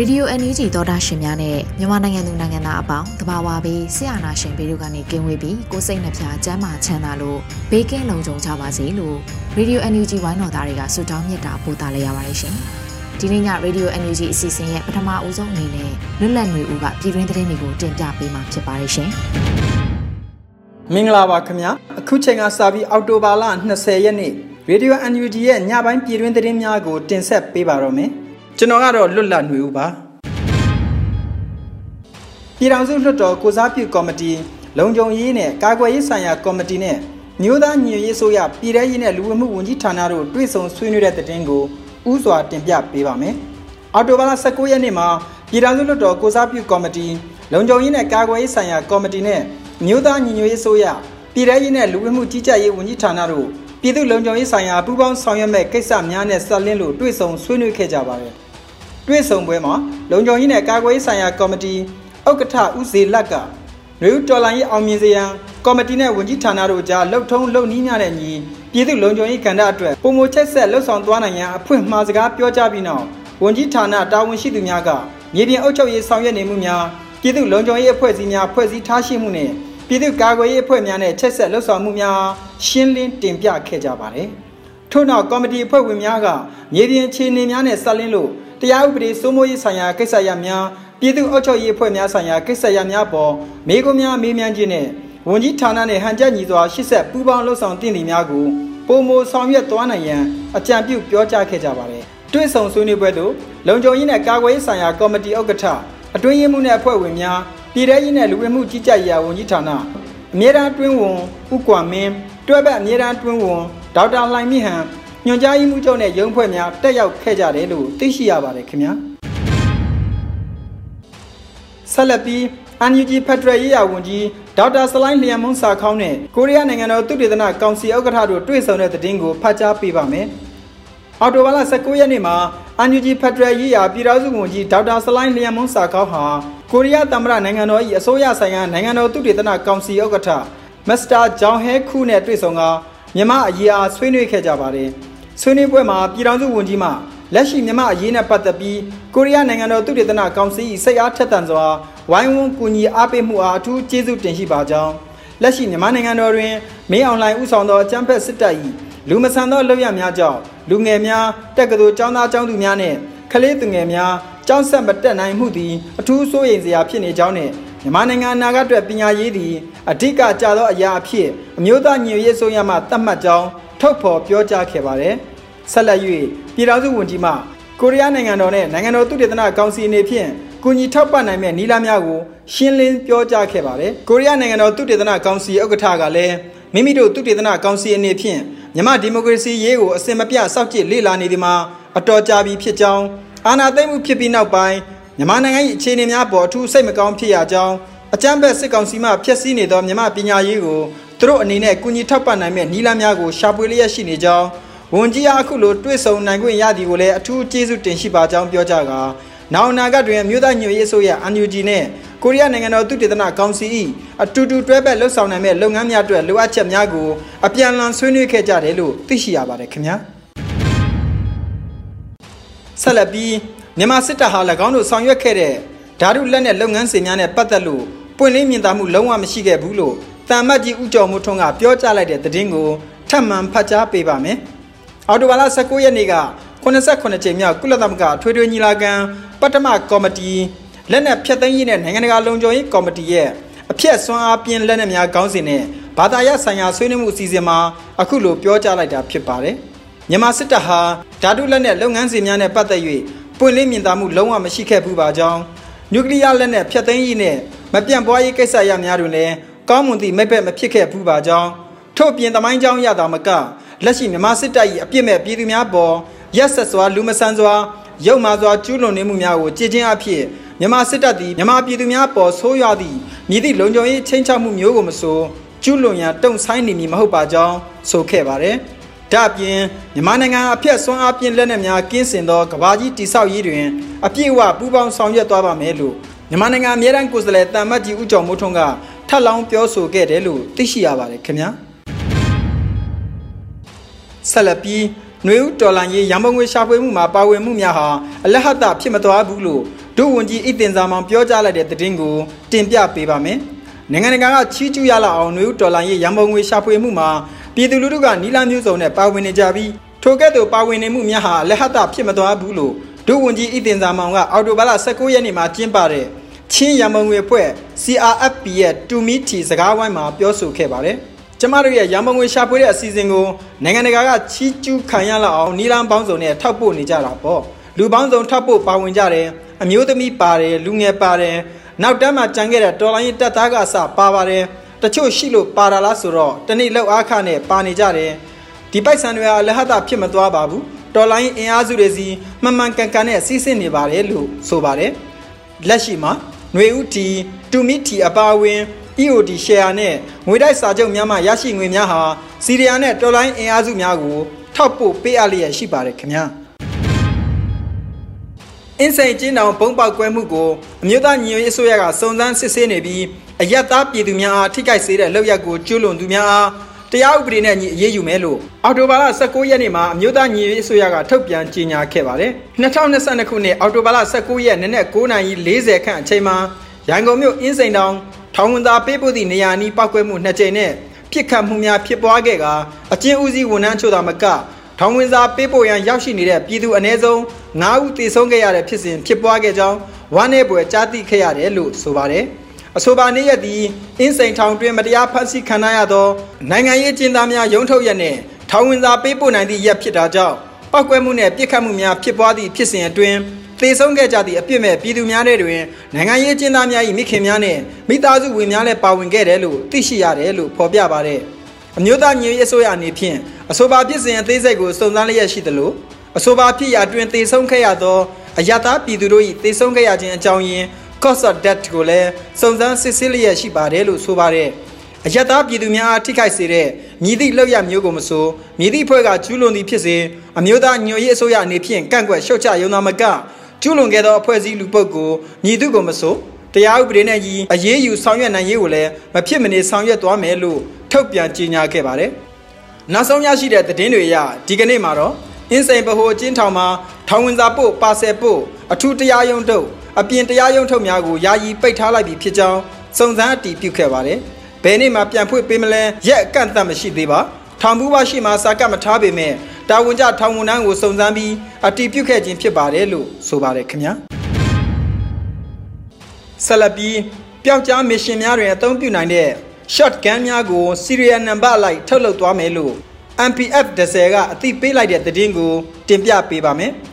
Radio NUG သောတာရှင်များနဲ့မြန်မာနိုင်ငံသူနိုင်ငံသားအပေါင်းတဘာဝပြီးဆရာနာရှင်ပေတို့ကနေကင်းဝေးပြီးကိုစိတ်နှပြချမ်းမာချမ်းသာလို့ဘေးကင်းလုံခြုံကြပါစေလို့ Radio NUG ဝိုင်းတော်သားတွေကဆုတောင်းမြတ်တာပို့သလိုက်ရပါတယ်ရှင်။ဒီနေ့ည Radio NUG အစီအစဉ်ရဲ့ပထမအဦးဆုံးအနေနဲ့လွတ်လပ်နေဦးကပြည်တွင်းသတင်းတွေကိုတင်ပြပေးမှာဖြစ်ပါတယ်ရှင်။မင်္ဂလာပါခင်ဗျာ။အခုချိန်ကစပြီးအောက်တိုဘာလ20ရက်နေ့ Radio NUG ရဲ့ညပိုင်းပြည်တွင်းသတင်းများကိုတင်ဆက်ပေးပါတော့မယ်။ ကျွန်တော်ကတော့လွတ်လပ်နေဦးပါပြည်ထောင်စုလွှတ်တော်ကိုစားပြုကော်မတီလုံခြုံရေးနဲ့ကာကွယ်ရေးဆိုင်ရာကော်မတီနဲ့မြို့သားညီညွတ်ရေးဆိုရပြည်ထရေးနဲ့လူဝင်မှုဝန်ကြီးဌာနတို့တွေ့ဆုံဆွေးနွေးတဲ့တဲ့င်းကိုဥစွာတင်ပြပေးပါမယ်။အော်တိုဘာလ19ရက်နေ့မှာပြည်ထောင်စုလွှတ်တော်ကိုစားပြုကော်မတီလုံခြုံရေးနဲ့ကာကွယ်ရေးဆိုင်ရာကော်မတီနဲ့မြို့သားညီညွတ်ရေးဆိုရပြည်ထရေးနဲ့လူဝင်မှုကြီးကြပ်ရေးဝန်ကြီးဌာနတို့ပြည်သူ့လုံခြုံရေးဆိုင်ရာပူးပေါင်းဆောင်ရွက်မဲ့ကိစ္စများနဲ့ဆက်လင်းလို့တွေ့ဆုံဆွေးနွေးခဲ့ကြပါတယ်။ တွေ့ဆုံပွဲမှာလုံခြုံရေးနဲ့ကာကွယ်ရေးဆိုင်ရာကော်မတီဥက္ကဋ္ဌဦးဇေလက်ကနယူးတော်လိုင်းရေးအောင်မြင်စေရန်ကော်မတီနဲ့ဝန်ကြီးဌာနတို့ကြားလှုပ်ထုံးလှုပ်နည်းများနဲ့ညီပြည်သူ့လုံခြုံရေးကဏ္ဍအတွက်ပုံမချက်ဆက်လှုပ်ဆောင်သွားနိုင်ရန်အဖွင့်မှားစကားပြောကြားပြီးနောက်ဝန်ကြီးဌာနတာဝန်ရှိသူများကမြေပြင်အုပ်ချုပ်ရေးဆောင်ရွက်နေမှုများပြည်သူ့လုံခြုံရေးအဖွဲ့အစည်းများဖွဲ့စည်းထားရှိမှုနဲ့ပြည်သူ့ကာကွယ်ရေးအဖွဲ့များနဲ့ချက်ဆက်လှုပ်ဆောင်မှုများရှင်းလင်းတင်ပြခဲ့ကြပါတယ်။ ထို့နောက်ကော်မတီအဖွဲ့ဝင်များကမြေပြင်အခြေအနေများနဲ့ဆက်လင်းလို့တရားဥပဒေစိုးမိုးရေးဆိုင်ရာကိစ္စရပ်များပြည်သူ့အုပ်ချုပ်ရေးအဖွဲ့များဆိုင်ရာကိစ္စရပ်များပေါ်မေးခွန်းများမေးမြန်းခြင်းနဲ့ဝန်ကြီးဌာနနဲ့ဟန်ချက်ညီစွာရှစ်ဆက်ပူးပေါင်းလှုပ်ဆောင်တင်သည်များကိုပုံမဆောင်ရွက်သွားနိုင်ရန်အကြံပြုပြောကြားခဲ့ကြပါတယ်။တွေ့ဆုံဆွေးနွေးပွဲသို့လုံခြုံရေးနဲ့ကာကွယ်ရေးဆိုင်ရာကော်မတီဥက္ကဋ္ဌအတွင်းရေးမှူးနဲ့အဖွဲ့ဝင်များပြည်ထရေးနဲ့လူဝင်မှုကြီးကြပ်ရေးဝန်ကြီးဌာနအမြဲတမ်းတွင်းဝန်ဥကွာမင်းတွဲဘက်အမြဲတမ်းတွင်းဝန် ဒေါက်တာလှိုင်မြင့်ဟန်ညွှန်ကြားရေးမှူးချုပ်နဲ့ရုံးဖွဲ့များတက်ရောက်ခဲ့ကြတယ်လို့သိရှိရပါတယ်ခင်ဗျာဆက်လက်ပြီး NUG ဖက်ဒရယ်ရေးရာဝန်ကြီးဒေါက်တာစလိုင်းလျံမုံစာခေါင်းနဲ့ကိုရီးယားနိုင်ငံတော်သုတေသနကောင်စီဥက္ကဋ္ဌတို့တွေ့ဆုံတဲ့သတင်းကိုဖတ်ကြားပေးပါမယ်။အော်တိုဘာလ19ရက်နေ့မှာ NUG ဖက်ဒရယ်ရေးရာပြည်ထောင်စုဝန်ကြီးဒေါက်တာစလိုင်းလျံမုံစာခေါင်းဟာကိုရီးယားသမ္မတနိုင်ငံတော်၏အစိုးရဆိုင်ရာနိုင်ငံတော်သုတေသနကောင်စီဥက္ကဋ္ဌမစ္စတာဂျောင်ဟဲခူးနဲ့တွေ့ဆုံက မြန်မာအရေးအားဆွေးနွေးခဲ့ကြပါတယ်။ဆွေးနွေးပွဲမှာပြည်ထောင်စုဝန်ကြီးမှလက်ရှိမြန်မာအရေးနဲ့ပတ်သက်ပြီးကိုရီးယားနိုင်ငံတော်သုတေသနကောင်စီစိတ်အားထက်သန်စွာဝိုင်းဝန်းကူညီအားပေးမှုအားအထူးကျေးဇူးတင်ရှိပါကြောင်းလက်ရှိမြန်မာနိုင်ငံတော်တွင်မင်းအောင်လှိုင်ဦးဆောင်သောအကြမ်းဖက်စစ်တပ်၏လူမဆန်သောလုပ်ရများကြောင့်လူငယ်များတက္ကသိုလ်ကျောင်းသားကျောင်းသူများနှင့်ကလေးသူငယ်များကျောင်းဆက်မတက်နိုင်မှုသည်အထူးစိုးရိမ်စရာဖြစ်နေကြောင်းနှင့် မြန်မာနိုင်ငံအနာဂတ်အတွက်ပညာရေးသည်အဓိကကြသောအရာအဖြစ်အမျိုးသားညီညွတ်ရေးဆိုရမှသတ်မှတ်ကြောင်းထုတ်ဖော်ပြောကြားခဲ့ပါတယ်။ဆက်လက်၍ပြည်ထောင်စုဝန်ကြီးမှကိုရီးယားနိုင်ငံတော်နဲ့နိုင်ငံတော်သုတေသနကောင်စီအနေဖြင့်ကူညီထောက်ပံ့နိုင်မဲ့နည်းလမ်းများကိုရှင်းလင်းပြောကြားခဲ့ပါတယ်။ကိုရီးယားနိုင်ငံတော်သုတေသနကောင်စီဥက္ကဋ္ဌကလည်းမိမိတို့သုတေသနကောင်စီအနေဖြင့်မြန်မာဒီမိုကရေစီရေးကိုအစင်မပြစောင့်ကြည့်လေ့လာနေဒီမှာအတော်ကြာပြီဖြစ်ကြောင်းအာဏာသိမ်းမှုဖြစ်ပြီးနောက်ပိုင်း မြန်မာနိုင်ငံ၏အခြေအနေများပေါ်အထူးစိတ်မကောင်းဖြစ်ရကြောင်းအကြမ်းဖက်စစ်ကောင်စီမှဖျက်ဆီးနေသောမြန်မာပညာရေးကိုသူတို့အနေနဲ့ကူညီထောက်ပံ့နိုင်မဲ့နည်းလမ်းများကိုရှာဖွေလျက်ရှိနေကြောင်းဝန်ကြီးအားအခုလိုတွေ့ဆုံနိုင်ခွင့်ရသည်ကိုလည်းအထူးကျေးဇူးတင်ရှိပါကြောင်းပြောကြကာနောင်နာကတွင်မြို့သားညွှန်ရေးအစိုးရ NUG နဲ့ကိုရီးယားနိုင်ငံတော်သုတေသနကောင်စီ၏အတူတူတွဲဘက်လှုပ်ဆောင်နိုင်မဲ့လုပ်ငန်းများအတွက်လိုအပ်ချက်များကိုအပြန်အလှန်ဆွေးနွေးခဲ့ကြတယ်လို့သိရှိရပါတယ်ခင်ဗျာဆက်လက်ပြီး မြန်မာစစ်တပ်ဟာ၎င်းတို့ဆောင်ရွက်ခဲ့တဲ့ဓာတုလက်နက်လုပ်ငန်းစဉ်များနဲ့ပတ်သက်လို့ပွင့်လင်းမြင်သာမှုလုံးဝမရှိခဲ့ဘူးလို့တမ်မတ်ကြီးဦးကျော်မိုးထွန်းကပြောကြားလိုက်တဲ့သတင်းကိုထပ်မံဖတ်ကြားပေးပါမယ်။အအော်တိုဘာလ19ရက်နေ့က89ကြိမ်မြောက်ကုလသမဂ္ဂထွေထွေညီလာခံပထမကော်မတီလက်နက်ဖြတ်သိမ်းရေးနဲ့နိုင်ငံတကာလုံခြုံရေးကော်မတီရဲ့အဖြတ်ဆွမ်းအားပြင်းလက်နက်များခေါင်းစဉ်နဲ့ဘာသာရေးဆိုင်ရာဆွေးနွေးမှုအစီအစဉ်မှာအခုလိုပြောကြားလိုက်တာဖြစ်ပါတယ်။မြန်မာစစ်တပ်ဟာဓာတုလက်နက်လုပ်ငန်းစဉ်များနဲ့ပတ်သက်၍ ပွင့်လင်းမြင်သာမှုလုံးဝမရှိခဲ့ဘူးပါကြောင်းနျူကလ িয়ার လက်နက်ဖြတ်သိမ်းရေးနဲ့မပြန့်ပွားရေးကိစ္စရများတွင်လည်းကောင်းမွန်သည့်မိဘမဖြစ်ခဲ့ဘူးပါကြောင်းထို့ပြင်သမိုင်းကြောင်းရတာမကလက်ရှိမြန်မာစစ်တပ်၏အပြစ်မဲ့ပြည်သူများပေါ်ရက်ဆက်စွာလူမဆန်စွာရုပ်မာစွာကျူးလွန်နေမှုများကိုကြည်ချင်းအဖြစ်မြန်မာစစ်တပ်သည်မြန်မာပြည်သူများပေါ်ဆိုးရွားသည့်မြည်သည့်လုံခြုံရေးချင်းချမှုမျိုးကိုမဆိုကျူးလွန်ရန်တုံဆိုင်နေမည်မဟုတ်ပါကြောင်းဆိုခဲ့ပါတယ်။ ဒါ့ပြင်မြန်မာနိုင်ငံအဖက်ဆွမ်းအားပြင်းလက်နက်များကင်းစင်သောကဘာကြီးတိဆောက်ရေးတွင်အပြည့်အဝပူးပေါင်းဆောင်ရွက်သွားပါမယ်လို့မြန်မာနိုင်ငံအမြဲတမ်းကိုယ်စားလှယ်တန်မတ်ကြီးဦးကျော်မိုးထွန်းကထပ်လောင်းပြောဆိုခဲ့တယ်လို့သိရှိရပါတယ်ခင်ဗျာဆက်လက်ပြီးနွေဦးတော်လန်ရေးရန်ပုံငွေရှာဖွေမှုမှာပါဝင်မှုများဟာအလဟတဖြစ်မသွားဘူးလို့ဒုဝန်ကြီးဤတင်စာမောင်ပြောကြားလိုက်တဲ့သတင်းကိုတင်ပြပေးပါမယ်။နိုင်ငံတကာကချီးကျူးရလောက်အောင်နွေဦးတော်လန်ရေးရန်ပုံငွေရှာဖွေမှုမှာ ပြည်သူလူထုကနီလာမျိုးစုံနဲ့ပါဝင်နေကြပြီးထိုကဲ့သို့ပါဝင်နေမှုများဟာအလဟတဖြစ်မသွားဘူးလို့ဒုဝန်ကြီးဣတင်စာမောင်ကအော်တိုဘာလ19ရက်နေ့မှာကျင်းပတဲ့ချင်းရမုံငွေဖွဲ့ CRFP ရဲ့တူမီတီစကားဝိုင်းမှာပြောဆိုခဲ့ပါတယ်။ကျမတို့ရဲ့ရမုံငွေရှာဖွေတဲ့အစီအစဉ်ကိုနိုင်ငံတကာကချီးကျူးခံရလောက်အောင်နီလန်ပေါင်းစုံနဲ့ထောက်ပို့နေကြတာပေါ့။လူပေါင်းစုံထောက်ပို့ပါဝင်ကြတယ်။အမျိုးသမီးပါတယ်လူငယ်ပါတယ်။နောက်တန်းမှာကြံခဲ့တဲ့တော်လိုင်းတက်သားကအစပါပါတယ်။ တချို့ရှိလို့ပါတာလားဆိုတော့တနေ့လောက်အားခနဲ့ပါနေကြတယ်။ဒီပိုက်ဆံတွေကလက်ဟတာဖြစ်မသွားပါဘူး။တော်လိုင်းအင်အားစုတွေစီမှန်မှန်ကန်ကန်နဲ့စီးဆင်းနေပါတယ်လို့ဆိုပါတယ်။လက်ရှိမှာຫນွေဦးတီတူမီတီအပါအဝင် EOD share နဲ့ငွေတိုက်စာချုပ်များမှရရှိငွေများဟာစီးရီးယားနဲ့တော်လိုင်းအင်အားစုများကိုထောက်ပို့ပေးအပ်လျက်ရှိပါတယ်ခင်ဗျာအင်းစိန်ကျင်းတောင်ဘုံပေါက်ကွဲမှုကိုအမျိုးသားညီညွတ်ရေးအစိုးရကစုံစမ်းစစ်ဆေးနေပြီး အယက်သားပြည်သူများအားထိခိုက်စေတဲ့လုပ်ရက်ကိုကျူးလွန်သူများအားတရားဥပဒေနဲ့ညီအရေးယူမယ်လို့အော်တိုဘာလ19ရက်နေ့မှာအမျိုးသားညီညွတ်ရေးအစိုးရကထုတ်ပြန်ကြေညာခဲ့ပါတယ်။2022ခုနှစ်အော်တိုဘာလ19ရက်နေ့နဲ့9:40ခန့်အချိန်မှာရန်ကုန်မြို့အင်းစိန်တောင်ထောင်ဝင်သားပေးပို့သည့်နေရာနီးပောက်ကွဲမှုနှစ်ကြိမ်နဲ့ပြစ်ခတ်မှုများဖြစ်ပွားခဲ့ကအကျဉ်းဦးစီးဝန်ထမ်းချို့သာမကထောင်ဝင်စာပေးပို့ရန်ရောက်ရှိနေတဲ့ပြည်သူအ ਨੇ ဆုံး9ဦးသေဆုံးခဲ့ရတဲ့ဖြစ်စဉ်ဖြစ်ပွားခဲ့ကြောင်းဝမ်းနေပွဲကြားသိခဲ့ရတယ်လို့ဆိုပါတယ်။ အဆိုပါနေ့ရက်သည်အင်းစိန်ထောင်တွင်မတရားဖမ်းဆီးခံရသောနိုင်ငံရေးကျင်းသားများရုံးထုတ်ရက်နှင့်ထောင်ဝင်စာပေးပို့နိုင်သည့်ရက်ဖြစ်တာကြောင့်ပောက်ကွဲမှုနှင့်ပြစ်ခတ်မှုများဖြစ်ပွားသည့်ဖြစ်စဉ်အတွင်းသေဆုံးခဲ့ကြသည့်အပြစ်မဲ့ပြည်သူများတွင်နိုင်ငံရေးကျင်းသားများ၏မိခင်များနှင့်မိသားစုဝင်များလည်းပါဝင်ခဲ့တယ်လို့သိရှိရတယ်လို့ဖော်ပြပါတယ်။အမျိုးသားညီရေးအစိုးရအနေဖြင့်အဆိုပါဖြစ်စဉ်အသေးစိတ်ကိုစုံစမ်းလျက်ရှိသလိုအဆိုပါဖြစ်ရာတွင်သေဆုံးခဲ့ရသောအယတာပြည်သူတို့၏သေဆုံးခဲ့ရခြင်းအကြောင်းရင်း cost of debt ကိုလည်းစုံစမ်းစစ်ဆေးလျက်ရှိပါတယ်လို့ဆိုပါတယ်။အယက်သားပြည်သူများအားထိခိုက်စေတဲ့မြည်သည့်လောက်ရမျိုးကိုမဆိုမြည်သည့်ဖွဲ့ကကျူးလွန်သည့်ဖြစ်စေအမျိုးသားညွှန်ရေးအစိုးရအနေဖြင့်ကန့်ကွက်ရှုတ်ချရုံသာမကကျူးလွန်ခဲ့သောအဖွဲ့အစည်းလူပုဂ္ဂိုလ်မြည်သူကိုမဆိုတရားဥပဒေနဲ့ကြီးအရေးယူဆောင်ရွက်နိုင်ရေးကိုလည်းမဖြစ်မနေဆောင်ရွက်သွားမယ်လို့ထုတ်ပြန်ကြေညာခဲ့ပါတယ်။နောက်ဆုံးရရှိတဲ့သတင်းတွေအရဒီကနေ့မှာတော့အင်းစိန်ဗဟိုအကျဉ်းထောင်မှာထောင်ဝင်စာပို့ပါဆယ်ပို့အထူးတရားရုံးတို့ အပြင်တရားရုံးထုတ်များကိုယာယီပိတ်ထားလိုက်ပြီဖြစ်ကြောင်းစုံစမ်းအတည်ပြုခဲ့ပါတယ်။ဘယ်နေ့မှပြန်ဖွင့်ပေးမလဲရက်အကန့်အသတ်မရှိသေးပါ။ထောင်ဘူးပါရှိမှစာကတ်မထားပေမဲ့တာဝန်ကျထောင်ဝန်ထမ်းကိုစုံစမ်းပြီးအတည်ပြုခဲ့ခြင်းဖြစ်ပါတယ်လို့ဆိုပါတယ်ခင်ဗျာ။ဆက်လက်ပြီးပျောက်ကြားမစ်ရှင်များတွင်အသုံးပြုနိုင်တဲ့ shotgun များကို serial number လိုက်ထုတ်လုပ်သွားမယ်လို့ MPF 10ကအသိပေးလိုက်တဲ့သတင်းကိုတင်ပြပေးပါမယ်။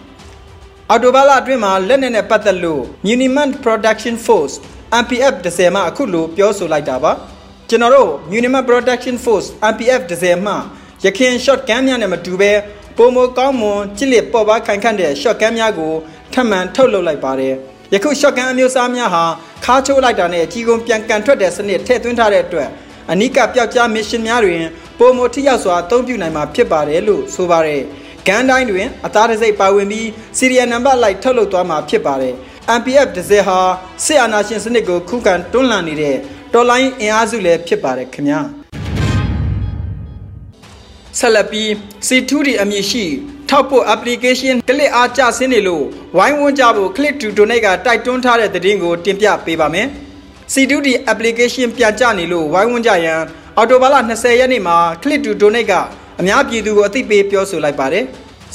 အော်တိုဘာလအတွင်းမှာလက်နက်နဲ့ပတ်သက်လို့ Muniment Production Force MPF 10မှအခုလိုပြောဆိုလိုက်တာပါကျွန်တော်တို့ Muniment Production Force MPF 10မှရခင် shotgun များနဲ့မတူဘဲပုံမကောင်းမွန်ကြစ်လက်ပေါ်ပါခိုင်ခန့်တဲ့ shotgun များကိုထပ်မံထုတ်လုပ်လိုက်ပါတယ်ယခု shotgun အမျိုးအစားများဟာခါချိုးလိုက်တာနဲ့အကြီးကုန်ပြန်ကန်ထွက်တဲ့စနစ်ထည့်သွင်းထားတဲ့အတွက်အနိကပျောက်ကြား mission များတွင်ပုံမထိရောက်စွာအသုံးပြုနိုင်မှာဖြစ်ပါတယ်လို့ဆိုပါတယ် ဂန်တိုင်းတွင်အသားတစိမ့်ပါဝင်ပြီးစီရီယယ်နံပါတ်လိုက်ထုတ်လုပ်သွားမှာဖြစ်ပါတယ် MPF ဒဇယ်ဟာစစ်အာဏာရှင်စနစ်ကိုခုခံတွန်းလှန်နေတဲ့တော်လိုင်းအင်အားစုလည်းဖြစ်ပါတယ်ခင်ဗျာဆက်လက်ပြီး C2D အမည်ရှိထောက်ပို့ application ကလစ်အားကျဆင်းနေလို့ဝိုင်းဝန်းကြဖို့ click to donate ကတိုက်တွန်းထားတဲ့သတင်းကိုတင်ပြပေးပါမယ်။ C2D application ပြန်ကျနေလို့ဝိုင်းဝန်းကြရန်အော်တိုဘာလ20ရက်နေ့မှာ click to donate က အများပြည်သူကိုအသိပေးပြောဆိုလိုက်ပါတယ်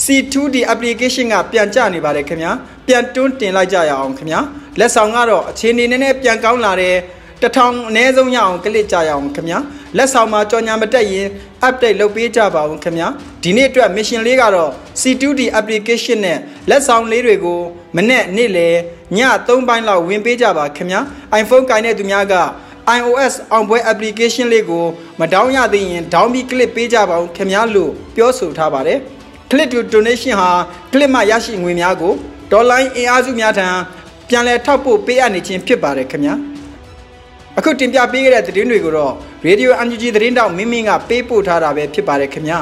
C2D application ကပြန်ကျနေပါတယ်ခင်ဗျာပြန်တွန်းတင်လိုက်ကြရအောင်ခင်ဗျာလက်ဆောင်ကတော့အခြေအနေနည်းနည်းပြန်ကောင်းလာတယ်တထောင်အနည်းဆုံးရအောင်ကလစ်ကြရအောင်ခင်ဗျာလက်ဆောင်မှာကြော်ညာမတက်ရင် update လုပ်ပေးကြပါဦးခင်ဗျာဒီနေ့အတွက် mission လေးကတော့ C2D application နဲ့လက်ဆောင်လေးတွေကိုမနေ့နေ့လေည3ပိုင်းလောက်ဝင်ပေးကြပါခင်ဗျာ iPhone ကိုင်တဲ့သူများက iOS အောင်ပွဲ application လေးကိုမတောင်းရသေးရင် down ပြီး click ပေးကြပါဦးခင်ဗျာလို့ပြောဆိုထားပါတယ် click to donation ဟာ click မှရရှိငွေများကိုဒေါ်လာအင်အားစုများထံပြန်လည်ထောက်ပို့ပေးအပ်နေခြင်းဖြစ်ပါတယ်ခင်ဗျာအခုတင်ပြပေးခဲ့တဲ့သတင်းတွေကိုတော့ Radio UNG သတင်းတောက်မင်းမင်းကပေးပို့ထားတာပဲဖြစ်ပါတယ်ခင်ဗျာ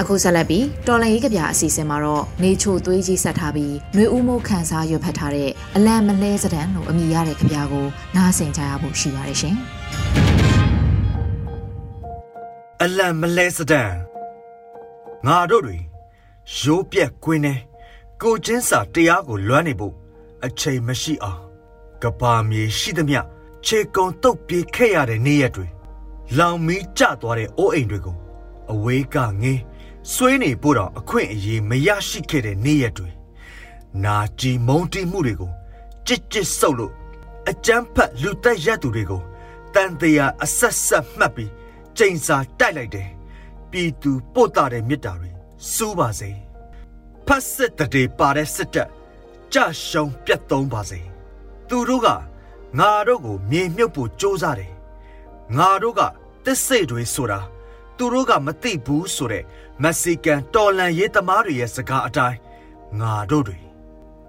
အခုဆက်လက်ပြီးတော်လန်ရေးကဗျာအစီအစဉ်မှာတော့နေချိုသွေးကြီးဆက်ထားပြီးຫນွေဦးမိုးခန်းစားရွက်ဖတ်ထားတဲ့အလံမလဲစဒံလို့အမည်ရတဲ့ကဗျာကိုနားဆင်ကြရဖို့ရှိပါတယ်ရှင်အလံမလဲစဒံငါတို့တွေရိုးပြက်ကွင်းနေကိုချင်းစာတရားကိုလွမ်းနေဖို့အချိန်မရှိအောင်ကဘာမြေရှိသမျှခြေကုံတုတ်ပြေးခဲ့ရတဲ့နေ့ရက်တွေလောင်မီးကျသွားတဲ့အိုးအိမ်တွေကိုအဝေးကငင်း ဆွေးနေဖို့တော့အခွင့်အရေးမရရှိခဲ့တဲ့နေ့ရက်တွေနာကြည်မုံတီးမှုတွေကိုကြစ်ကြစ်ဆုပ်လို့အကြမ်းဖက်လူတက်ရက်သူတွေကိုတန်တရားအဆက်ဆက်မှတ်ပြီးချိန်စာတိုက်လိုက်တယ်ပြည်သူပို့တာတဲ့မြစ်တာတွေစိုးပါစေဖတ်စစ်တဲ့ပါတဲ့စစ်တပ်ကြရှုံပြတ်သုံးပါစေသူတို့ကငါတို့ကိုမြေမြုပ်ဖို့ကြိုးစားတယ်ငါတို့ကတစ္ဆိတ်တွေဆိုတာ သူတို့ကမသိဘူးဆိုတဲ့မက္ဆီကန်တော်လန်ရေးသမားတွေရဲ့စကားအတိုင်းငါတို့တွေ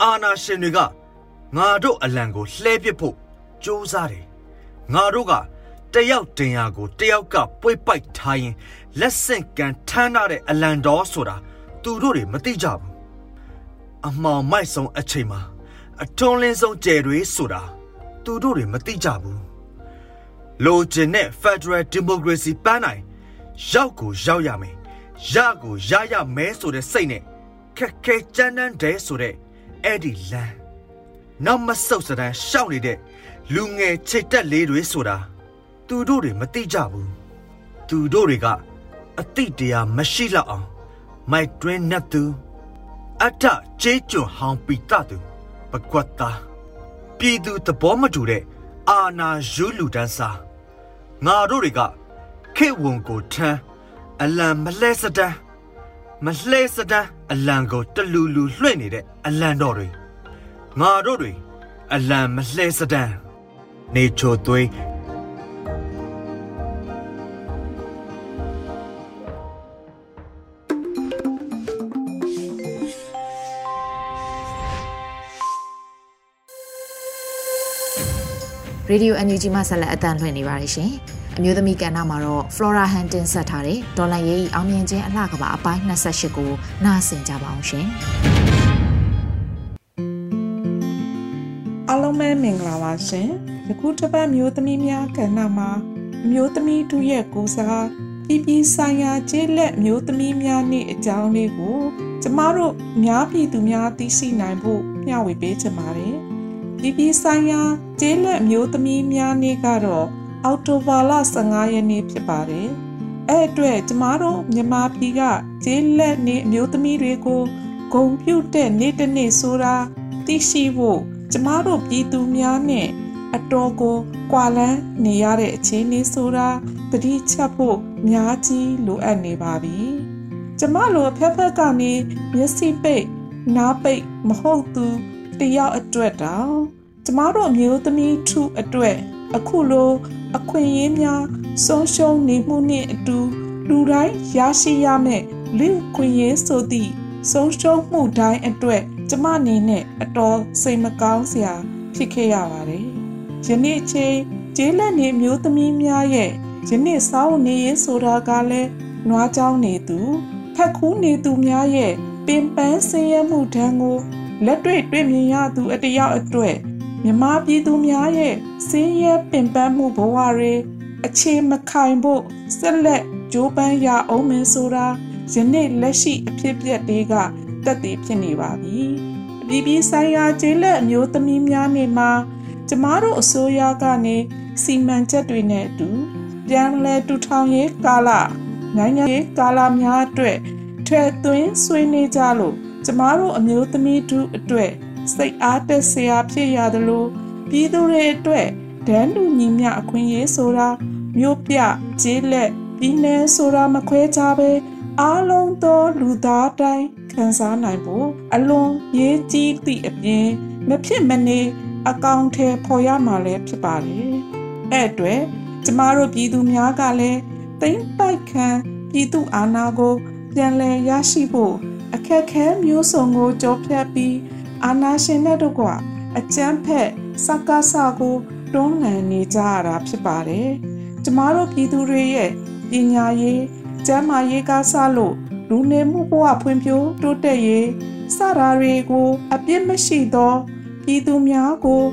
အာနာရှင်တွေကငါတို့အလံကိုလှဲပစ်ဖို့ကြိုးစားတယ်ငါတို့ကတယောက်တင်ရာကိုတယောက်ကပွေပိုက်ထားရင်လက်ဆင့်ကန်ထမ်းထားတဲ့အလံတော်ဆိုတာသူတို့တွေမသိကြဘူးအမှောင်မိုက်ဆုံးအချိန်မှာအထွန်းလင်းဆုံးကြယ်တွေဆိုတာသူတို့တွေမသိကြဘူးလိုချင်တဲ့ Federal Democracy ပန်းနိုင် ရောက်ကိုရောက်ရမယ်ရကိုရရမဲဆိုတဲ့စိတ်နဲ့ခက်ခဲကြမ်းတမ်းတဲ့ဆိုတဲ့အဲ့ဒီလမ်းနောက်မဆုတ်စတဲ့ရှောက်နေတဲ့လူငယ်ချိတ်တက်လေးတွေဆိုတာသူတို့တွေမသိကြဘူးသူတို့တွေကအတိတရားမရှိလောက်အောင်မိုက်တွင်းနဲ့သူအတ္တကျေးကျွန်ဟောင်းပိတသူပကွတ်သားပြည်သူသဘောမတူတဲ့အာနာယူလူတန်းစားငါတို့တွေက ခေဝံကိုထမ်းအလံမလဲစတန်းမလှဲစတန်းအလံကိုတလူလူလွှင့်နေတဲ့အလံတော်တွေငါတို့တွေအလံမလှဲစတန်းနေချိုသွေးရေဒီယို NUG မှဆက်လက်အသံလွှင့်နေပါတယ်ရှင်။ အမျိုးသမီးကဏ္ဍမှာတော့ Flora Hunting ဆက်ထားတဲ့ဒေါ်လာရေးအောင်မြင်ခြင်းအလှကပါအပိုင်း28ကိုနားဆင်ကြပါအောင်ရှင်။အားလုံးပဲမင်္ဂလာပါရှင်။ယခုတစ်ပတ်မျိုးသမီးများကဏ္ဍမှာမျိုးသမီးတို့ရဲ့ကိုစားပြည်ပြည်ဆိုင်ရာကျေးလက်မျိုးသမီးများနေ့အကြောင်းလေးကိုကျမတို့များပြည်သူများသိရှိနိုင်ဖို့မျှဝေပေးချင်ပါတယ်။ပြည်ပြည်ဆိုင်ရာကျေးလက်မျိုးသမီးများနေ့ကတော့ အောက်တိုဘာလ15ရက်နေ့ဖြစ်ပါတယ်။အဲ့အတွက်ကျမတို့မြန်မာပြည်ကကျေးလက်နေအမျိုးသမီးတွေကိုဂုံပြုတ်တဲ့နေ့တစ်နေ့ဆိုတာသိရှိဖို့ကျမတို့ပြည်သူများနဲ့အတော်ကိုကွာလန်းနေရတဲ့အခြေအနေဆိုတာတတိချက်ဖို့များကြီးလိုအပ်နေပါပြီ။ကျမလိုအဖက်ဖက်ကနေမျက်စိပိတ်နားပိတ်မဟုတ်သူတယောက်အတွက်တောင်ကျမတို့မျိုးသမီးထုအတွက် အခုလိုအခွင့်အရေးများဆုံးရှုံးနေမှုနှင့်အတူလူတိုင်းရရှိရမယ့်လူခွင့်ရေးဆိုသည့်ဆုံးရှုံးမှုတိုင်းအတွက်ကျမအနေနဲ့အတော်စိတ်မကောင်းစရာဖြစ်ခဲ့ရပါတယ်။ယနေ့ချိန်ကျေးလက်နေမျိုးသမီးများရဲ့ယနေ့စောင်းနေရေးဆိုတာကလည်းနွားကြောင်းနေသူဖက်ခူးနေသူများရဲ့ပင်ပန်းဆင်းရဲမှုဒဏ်ကိုလက်တွေ့တွေ့မြင်ရသူအတယောက်အတွက် မြမပြည်သူများရဲ့စင်းရဲပင်ပန်းမှုဘဝတွေအခြေမခိုင်ဖို့ဆက်လက်ကြိုးပမ်းရအောင်မယ်ဆိုတာယနေ့လက်ရှိအဖြစ်အပျက်တွေကတက်တည်ဖြစ်နေပါပြီအပြည်ပြည်ဆိုင်ရာကျေးလက်အမျိုးသမီးများနေမှာကျမတို့အစိုးရကနေစီမံချက်တွေနဲ့အတူပြန်လည်တူထောင်ရေးကာလနိုင်ငံရေးကာလများအတွက်ထဲသွင်းဆွေးနွေးကြလို့ကျမတို့အမျိုးသမီးတို့အတွက် စိတ်အားတက်စရာဖြစ်ရသလိုပြည်သူတွေအတွက်ဒန်းတူညီမျှအခွင့်အရေးဆိုတာမြို့ပြကျေးလက်ပြည်နယ်ဆိုတာမခွဲခြားပဲအားလုံးသောလူသားတိုင်းခံစားနိုင်ဖို့အလွန်ရေးကြီးသည့်အပြင်မဖြစ်မနေအကောင့်ထဲပေါ်ရမှာလည်းဖြစ်ပါတယ်။အဲ့အတွက်ကျမတို့ပြည်သူများကလည်းတိမ့်ပိုက်ခံပြည်သူအာဏာကို ပြန်လည်ရရှိဖို့အခက်ခဲမျိုးစုံကိုကြောဖြတ်ပြီး အာဏာရှင်တဲ့တို့ကအကြမ်းဖက်စကားစကိုတွန်းလှန်နေကြရတာဖြစ်ပါတယ်။ကျမတို့ပြည်သူတွေရဲ့ပညာရေးကျန်းမာရေးကားဆလို့လူနေမှုဘဝဖွံ့ဖြိုးတိုးတက်ရေးစတာတွေကို အပြစ်မရှိသောပြည်သူများကို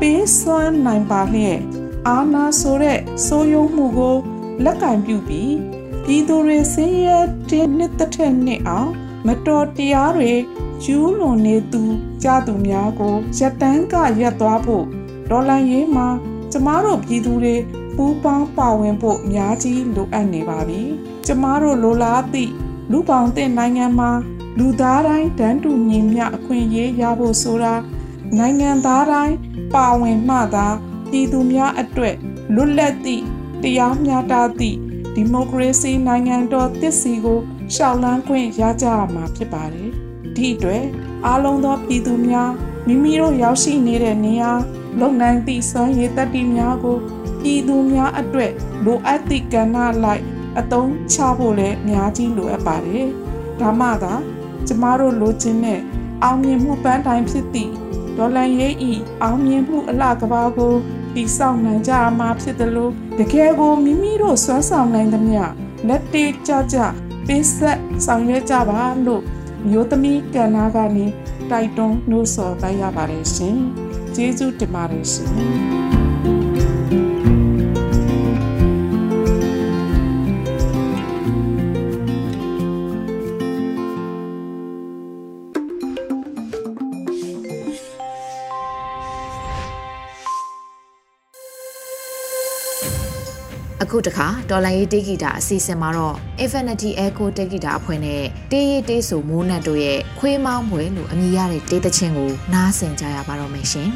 ပေးစွမ်းနိုင်ပါလျက်အာနာဆိုတဲ့စိုးရုံမှုကိုလက်ကင်ပြုပြီးပြည်သူတွေဆင်းရဲတဲ့နှစ်သက်တဲ့နှစ်အောင် မတော်တရားတွေ ကျူးလွန်နေသူကြသူများကိုရက်တန်းကရက်သွားဖို့ဒေါ်လာရေးမှာကျမတို့ပြည်သူတွေပူးပေါင်းပါဝင်ဖို့အများကြီးလိုအပ်နေပါပြီ။ကျမတို့လိုလားသည့်လူပေါင်းတဲ့နိုင်ငံမှာလူသားတိုင်းတန်းတူညီမျှအခွင့်အရေးရဖို့ဆိုတာနိုင်ငံသားတိုင်းပါဝင်မှသာပြည်သူများအတွက်လွတ်လပ်သည့်တရားမျှတသည့်ဒီမိုကရေစီနိုင်ငံတော်တည်စီကိုရှောက်လန်းခွင့်ရကြရမှာဖြစ်ပါတယ်။ ဒီအတွက်အားလုံးသောပြည်သူများမိမိတို့ရောက်ရှိနေတဲ့နေရာလုံနိုင်သည့်စွမ်းရည်တတ္တိများကိုပြည်သူများအတွက်လိုအပ်သည့်ကဏ္ဍလိုက်အသုံးချဖို့လည်းအများကြီးလိုအပ်ပါတယ်။ဒါမှသာကျမတို့လိုချင်တဲ့အောင်မြင်မှုပန်းတိုင်ဖြစ်သည့်ဒေါ်လန်ရေးဤအောင်မြင်မှုအလှကဘာကိုတည်ဆောက်နိုင်ကြမှာဖြစ်တယ်လို့တကယ်ကိုမိမိတို့စွမ်းဆောင်နိုင်သမျှလက်တေကြကြပေးဆက်ဆောင်ရွက်ကြပါလို့ မျိုးသမီးကဏ္ဍကနေတိုက်တွန်းနှိုးဆော်တိုက်ရပါတယ်ရှင်။ကျေးဇူးတင်ပါတယ်ရှင်။ ခုတခါဒေါ်လာရေးတေးဂီတာအစီအစဉ်မှာတော့ Infinity Echo တေးဂီတာအဖွဲ့နဲ့တေးရေးတေးဆိုမိုးနတ်တို့ရဲ့ခွေးမောင်းမွေလို့အမည်ရတဲ့တေးသချင်းကိုနားဆင်ကြရပါတော့မယ်ရှင်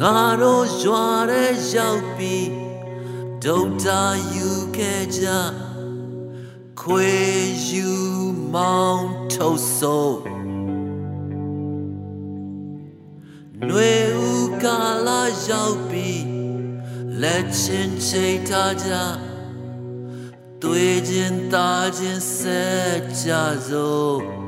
ငါတို့ရွာတဲ့ရောက်ပြီး ဒုတ်တာယူခဲ့ကြခွေယူမောင်းထုတ်ဆိုးနွေဦးကာလာရောက်ပြီးလက်ချင်းချိတ်ထားကြတွေ့ချင်းသားချင်းဆက်ကြစို့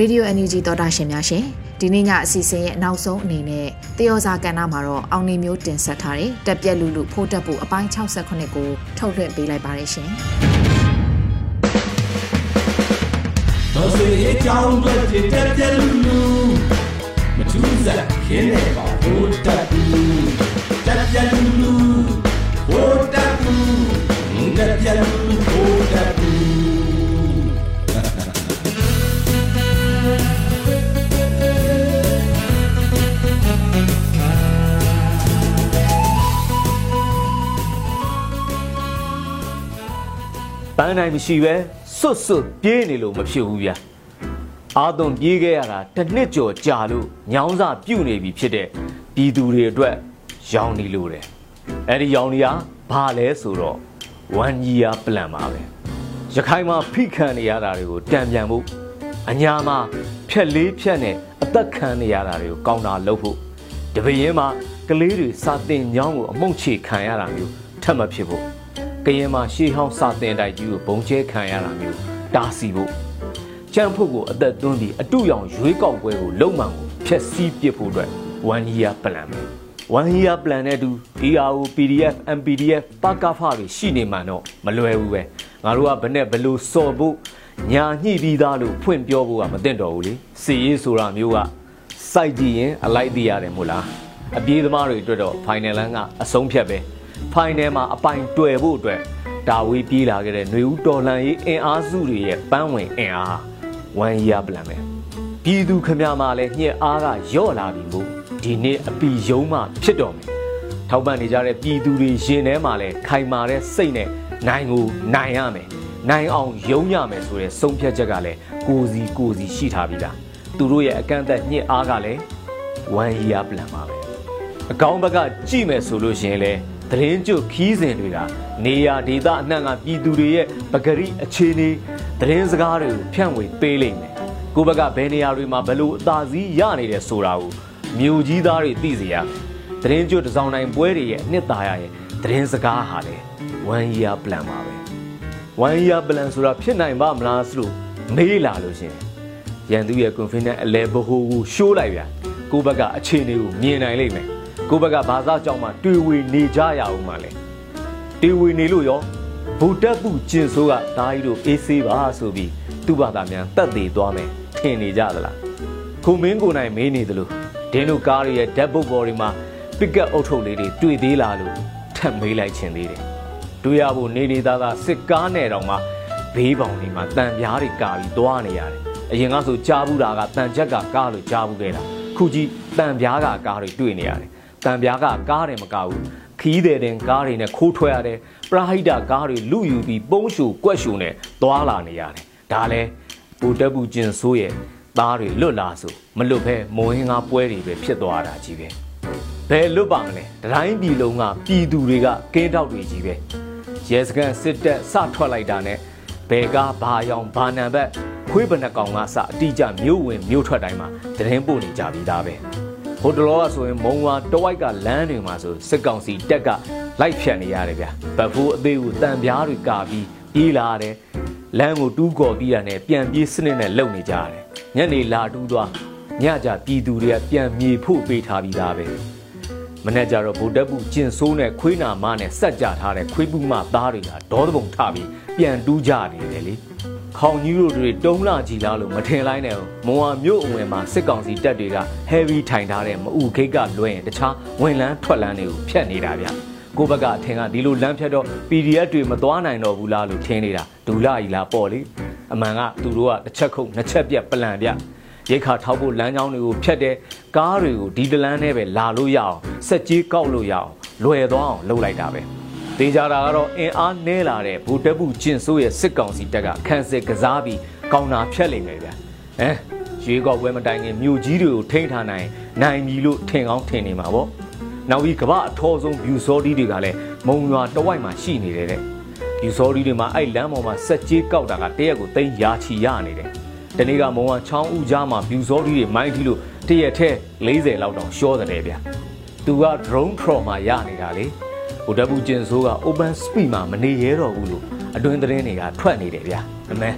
ရေဒီယို NUG သောတာရှင်များရှင်ဒီနေ့ညအစီအစဉ်ရဲ့နောက်ဆုံးအနေနဲ့တယောစာကဏ္ဍမှာတော့အောင်နေမျိုးတင်ဆက်ထားတဲ့တက်ပြက်လူလူဖိုးတက်ဖို့အပိုင်း68ကိုထုတ်လွှင့်ပေးလိုက်ပါတယ်ရှင်တော်စေအကြောင်းတွေတက်ပြက်လူလူမထူးစားခင်းနေပါဖိုးတက်ဘူးတက် ပန်းနိုင်မရှိပဲစွတ်စွတ်ပြေးနေလို့မဖြစ်ဘူးဗျာအာသွန်ပြေးခဲ့ရတာတစ်နှစ်ကျော်ကြာလို့ညောင်းစာပြုတ်နေပြီဖြစ်တဲ့ပြည်သူတွေအတွက်ရောင်းနေလို့တယ်အဲ့ဒီရောင်းနေရဘာလဲဆိုတော့ one year plan ပါပဲရခိုင်မှာဖိခံနေရတာတွေကိုတံပြန်ဖို့အညာမှာဖြက်လေးဖြက်နဲ့အသက်ခံနေရတာတွေကိုကောင်းတာလုပ်ဖို့တပင်းမှာကလေးတွေစာတင်ညောင်းကိုအမုံချေခံရတာမျိုးထပ်မဖြစ်ဖို့ ကရင်မှာရှေးဟောင်းစာတင်တိုက်ကြီးကိုဘုံကျဲခံရတာမျိုးတားဆီးဖို့ကျန်းဖို့ကိုအသက်သွင်းပြီးအတူရောင်ရွေးကောက်ပွဲကိုလုံမှန်ကိုဖျက်ဆီးပစ်ဖို့အတွက် one year plan ပဲ one year plan နဲ့တူ ERO PDF MPDF ပကဖတွေရှိနေမှတော့မလွယ်ဘူးပဲငါတို့ကဘယ်နဲ့ဘလို့စော်ဖို့ညာညှိပြီးသားလို့ဖွင့်ပြောဖို့ကမသင့်တော်ဘူးလေစီရေးဆိုတာမျိုးကစိုက်ကြည့်ရင်အလိုက်သိရတယ်မို့လားအပြေးသမားတွေအတွက်တော့ final လန်းကအဆုံးဖြတ်ပဲ final မှာအပိုင်တွေ့ဖို့အတွက်ဒါဝေးပြေးလာခဲ့တဲ့ຫນွေဦးတော်လန်ရေးအင်အားစုတွေရဲ့ပန်းဝင်အင်အား1 year plan ပဲပြည်သူခမရမှာလည်းညှက်အားကယော့လာပြီမို့ဒီနေ့အပီယုံမှဖြစ်တော်မယ်ထောက်ပံ့နေကြတဲ့ပြည်သူတွေရင်ထဲမှာလည်းခိုင်မာတဲ့စိတ်နဲ့နိုင်ကိုနိုင်ရမယ်နိုင်အောင်ယုံရမယ်ဆိုတဲ့ဆုံးဖြတ်ချက်ကလည်းကိုစီကိုစီရှိထားပြီလားသူတို့ရဲ့အကန့်အသတ်ညှစ်အားကလည်း1 year plan ပါပဲအကောင်းဘက်ကကြည့်မယ်ဆိုလို့ရှိရင်လည်း သတင်းကြွခီးစဉ်တွေကနေရာဒေသအနှံ့ကပြည်သူတွေရဲ့ပဂရိအခြေအနေသတင်းစကားတွေကိုဖြန့်ဝေပေးလိမ့်မယ်ကိုဘက်ကဘယ်နေရာတွေမှာဘလို့အသာစီးရနေတယ်ဆိုတာကိုမြို့ကြီးသားတွေသိစေရမယ်သတင်းကြွတစောင်းနိုင်ပွဲတွေရဲ့အနှစ်သာရရဲ့သတင်းစကားဟာလေ one year plan ပါပဲ one year plan ဆိုတာဖြစ်နိုင်ပါမလားဆိုလို့မေးလာလို့ရှင်ရန်သူရဲ့ confidence အလဲဘဟိုကိုရှိုးလိုက်ဗျာကိုဘက်ကအခြေအနေကိုမြင်နိုင်လိမ့်မယ် ကိုဘက်ကဘာသာကြောင့်မှတွေ့ဝေနေကြရအောင်မှလဲတွေ့ဝေနေလို့ရောဗုဒ္ဓပုကျင်ဆိုးကဒါကြီးတို့အေးဆေးပါဆိုပြီးသူ့ဘာသာများတက်သေးသွားမယ်ထင်နေကြသလားခုမင်းကိုနိုင်မေးနေသလိုဒင်းတို့ကားရဲ့ဓာတ်ပုတ်ပေါ်တွေမှာပစ်ကတ်အုပ်ထုပ်လေးတွေတွေ့သေးလားလို့ထပ်မေးလိုက်ခြင်းသေးတယ်တွေ့ရဖို့နေနေသားသားစစ်ကားနဲ့တောင်မှဘေးပေါင်တွေမှာတန်ပြားတွေကာပြီးသွားနေရတယ်အရင်ကဆိုကြားဘူးတာကတန်ချက်ကကားလို့ကြားဘူးခဲ့တာခုကြီးတန်ပြားကကားတွေတွေ့နေရတယ် တံပြားကကားတယ်မကဘူးခီးတယ်တင်ကားတွေနဲ့ခိုးထွက်ရတယ်ပရာဟိတကားတွေလူယူပြီးပုံးရှူကွက်ရှူနဲ့သွားလာနေရတယ်ဒါလဲဘူတက်ဘူးကျင်ဆိုးရဲ့သားတွေလွတ်လာဆိုမလွတ်ဘဲမိုးဟင်းကားပွဲတွေပဲဖြစ်သွားတာကြီးပဲဘယ်လွတ်ပါမလဲတိုင်းပြည်လုံးကပြည်သူတွေကကင်းတောက်တွေကြီးပဲရဲစခန်းစစ်တပ်စထွက်လိုက်တာနဲ့ဘယ်ကားဘာရောင်ဘာနံဘက်ခွေးဘနကောင်ကစအတိကြမြို့ဝင်မြို့ထွက်တိုင်းမှာတရင်ပို့နေကြပြီးသားပဲ ဟိုတလောကဆိုရင်မုံဝါတဝိုက်ကလမ်းတွေမှာဆိုစစ်ကောင်စီတက်ကလိုက်ဖြတ်နေရတယ်ဗျဗတ်ဖိုးအသေးကိုတန်ပြားတွေကာပြီးပြေးလာတယ်လမ်းကိုတူးကော်ပြီးရတဲ့ပြန်ပြေးစနစ်နဲ့လုံနေကြရတယ်ညနေလာတူးသွားညကြပြည်သူတွေကပြန်မြေဖို့ပေးထားပြီးသားပဲမနေ့ကျတော့ဗိုလ်တပ်ဘူးကျင်ဆိုးနဲ့ခွေးနာမနဲ့စက်ကြထားတဲ့ခွေးပူမသားတွေကဒေါသပုံထပြီးပြန်တူးကြနေတယ်လေ ခေါင်ကြီးတို့တွေတုံးလာကြည်လားလို့မထင်လိုက်နဲ့မွန်ဝမြို့အဝင်မှာစစ်ကောင်စီတပ်တွေက heavy ထိုင်ထားတဲ့မအူခိတ်ကလွှဲရင်တခြားဝင်လန်းထွက်လန်းတွေကိုဖျက်နေတာဗျကိုဘက်ကအထင်ကဒီလိုလမ်းဖြတ်တော့ PDF တွေမသွားနိုင်တော့ဘူးလားလို့ထင်နေတာဒူလာကြီးလားပေါ့လေအမှန်ကသူတို့ကတစ်ချက်ခုတ်နှစ်ချက်ပြက်ပလန်ပြရိတ်ခါထောက်ဖို့လမ်းကြောင်းတွေကိုဖျက်တဲ့ကားတွေကိုဒီတလန်းနဲ့ပဲလာလို့ရအောင်စက်ကြီးကောက်လို့ရအောင်လွယ်သွားအောင်လုပ်လိုက်တာပဲ တေးကြတာကတော့အင်အားနဲလာတဲ့ဘူတက်ဘူးကျင်ဆိုးရဲ့စစ်ကောင်စီတပ်ကခန်းစစ်ကစားပြီးကောင်းတာဖျက်လိမ့်မယ်ဗျဟမ်ရွေးကောက်ပွဲမတိုင်ခင်မြို့ကြီးတွေကိုထိန်းထားနိုင်နိုင်ပြီလို့ထင်ကောင်းထင်နေမှာပေါ့နောက်ပြီးကမ္ဘာအထောဆုံးဗျူစောဒီတွေကလည်းမုံရွာတဝိုက်မှာရှိနေတယ်တဲ့ဗျူစောဒီတွေမှာအဲ့လမ်းပေါ်မှာစက်ကြီးကောက်တာကတရက်ကိုသိန်းရာချီရနေတယ်ဒီနေ့ကမုံဝါချောင်းဦးကြားမှာဗျူစောဒီတွေမိုင်းထီလို့တရက်ထဲ40လောက်တောင်ရှော့တယ်ဗျသူက drone pro မှာရနေတာလေ ဟိုတပူကျင်ဆိုးက open speed မှာမနေရတော့ဘူးလို့အတွင်းသတင်းတွေကထွက်နေတယ်ဗျအမဲ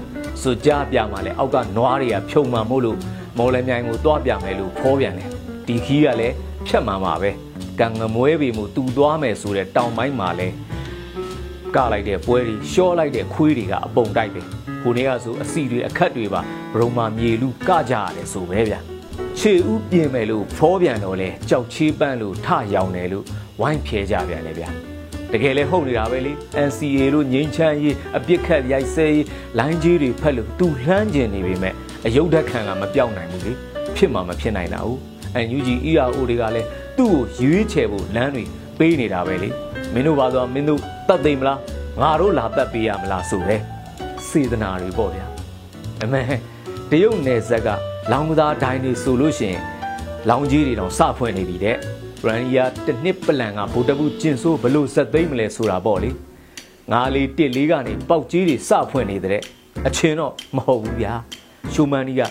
စွကြပြမှာလဲအောက်ကနွားတွေကဖြုံမှန်မို့လို့မော်လမြိုင်ကိုတွားပြမယ်လို့ဖောပြန်တယ်ဒီခီးကလည်းဖြတ်မှန်ပါပဲကံငမွဲပေမှုတူသွားမယ်ဆိုတဲ့တောင်ပိုင်းမှာလဲကလိုက်တဲ့ပွဲတွေရှော့လိုက်တဲ့ခွေးတွေကအပုံတိုက်တယ်ဟိုနေ့ကဆိုအစီတွေအခက်တွေပါဘရုံမာမြေလူကကြရတယ်ဆိုပဲဗျာခြေဥပြင်မယ်လို့ဖောပြန်တော့လဲကြောက်ချေးပန်းလို့ထရောင်တယ်လို့ ဝိုင်းဖြဲကြပြန်လေဗျာတကယ်လဲဟုတ်နေတာပဲလေ NCA လို့ငိမ့်ချမ်းရေးအပြစ်ခတ်ရိုက်ဆဲရေးလိုင်းကြီးတွေဖက်လို့သူလှမ်းကျင်နေပေမဲ့အယုတ်ဓာတ်ခံကမပြောက်နိုင်ဘူးလေဖြစ်မှာမဖြစ်နိုင်တာဘူး NUG ERO တွေကလည်းသူ့ကိုရွေးချယ်ဖို့လမ်းတွေပေးနေတာပဲလေမင်းတို့ပါဆိုမင်းတို့တတ်သိမလားငါတို့လာတတ်ပေးရမလားဆိုပဲစေတနာတွေပေါ့ဗျာအမေတရုတ်နယ်ဇက်ကလောင်ကစားဒိုင်းတွေဆိုလို့ရှိရင်လောင်ကြီးတွေတော့စဖွင့်နေပြီတဲ့ ရန်ရီယာတစ်နှစ်ပလန်ကဗိုလ်တပုကျင်ဆိုးဘလို့ဆက်သိမ့်မလဲဆိုတာပေါ့လေငါလေးတစ်လေးကနေပေါက်ကြီးတွေစဖွင့်နေတဲ့အချင်းတော့မဟုတ်ဘူးဗျာရှူမန်နီက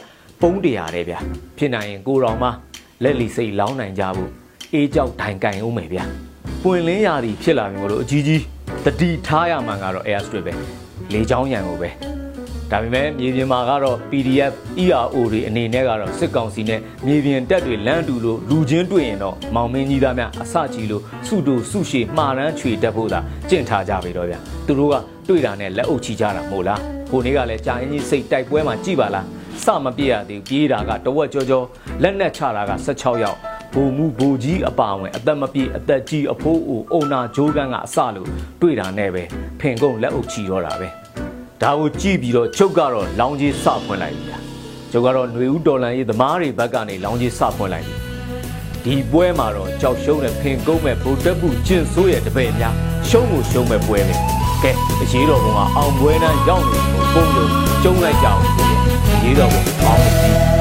ပုံးတရာတဲ့ဗျာဖြစ်နိုင်ရင်ကိုတော်မလက်လီစိတ်လောင်းနိုင်ကြဘူးအေးကြောက်ဒိုင်ကန်အောင်မယ်ဗျာပွင့်လင်းရာသီဖြစ်လာပြီမို့လို့အကြီးကြီးတတိထားရမှကတော့ air strip ပဲလေချောင်းရံကိုပဲ ဒါပေမဲ့မြေပြင်မှာကတော့ PDF ERO တွေအနေနဲ့ကတော့စစ်ကောင်စီနဲ့မြေပြင်တက်တွေလမ်းတူလို့လူချင်းတွေ့ရင်တော့မောင်မင်းကြီးသားများအစကြီးလို့စုတူစုရှည်မှားရန်ချွေတက်ဖို့သာကြင့်ထားကြပြီတော့ဗျသူတို့ကတွေ့တာနဲ့လက်အုပ်ချကြတာမို့လားဟိုနေ့ကလည်းကြာရင်ကြီးစိတ်တိုက်ပွဲမှာကြည်ပါလားစမပြရသေးပြေးတာကတဝက်ကြောကြောလက်နဲ့ချတာက16ယောက်ဘူမူဘူကြီးအပါဝင်အသက်မပြည့်အသက်ကြီးအဖိုးအိုအုံနာဂျိုးကန်းကအစလို့တွေ့တာနဲ့ပဲဖင်ကုန်လက်အုပ်ချီတော့တာပဲ ဒါကိုကြည့်ပြီးတော့ချုပ်ကတော့လောင်ကြီးစဖွင့်လိုက်ပြီချုပ်ကတော့ຫນွေဦးတော်လန်ရေးသမားတွေဘက်ကနေလောင်ကြီးစဖွင့်လိုက်ပြီဒီပွဲမှာတော့ကြောက်ရှုံးတဲ့ဖင်ကုန်းမဲ့ဗိုလ်တပ်ဘူးကျင်ဆိုးရဲ့တပည့်များရှုံးကိုရှုံးမဲ့ပွဲပဲကဲအရေးတော်ဘုံကအောင်ပွဲနှမ်းရောက်နေကိုပုံရုံကျုံးလိုက်ကြအောင်ဆိုရင်အရေးတော်ဘုံအောင်ပြီ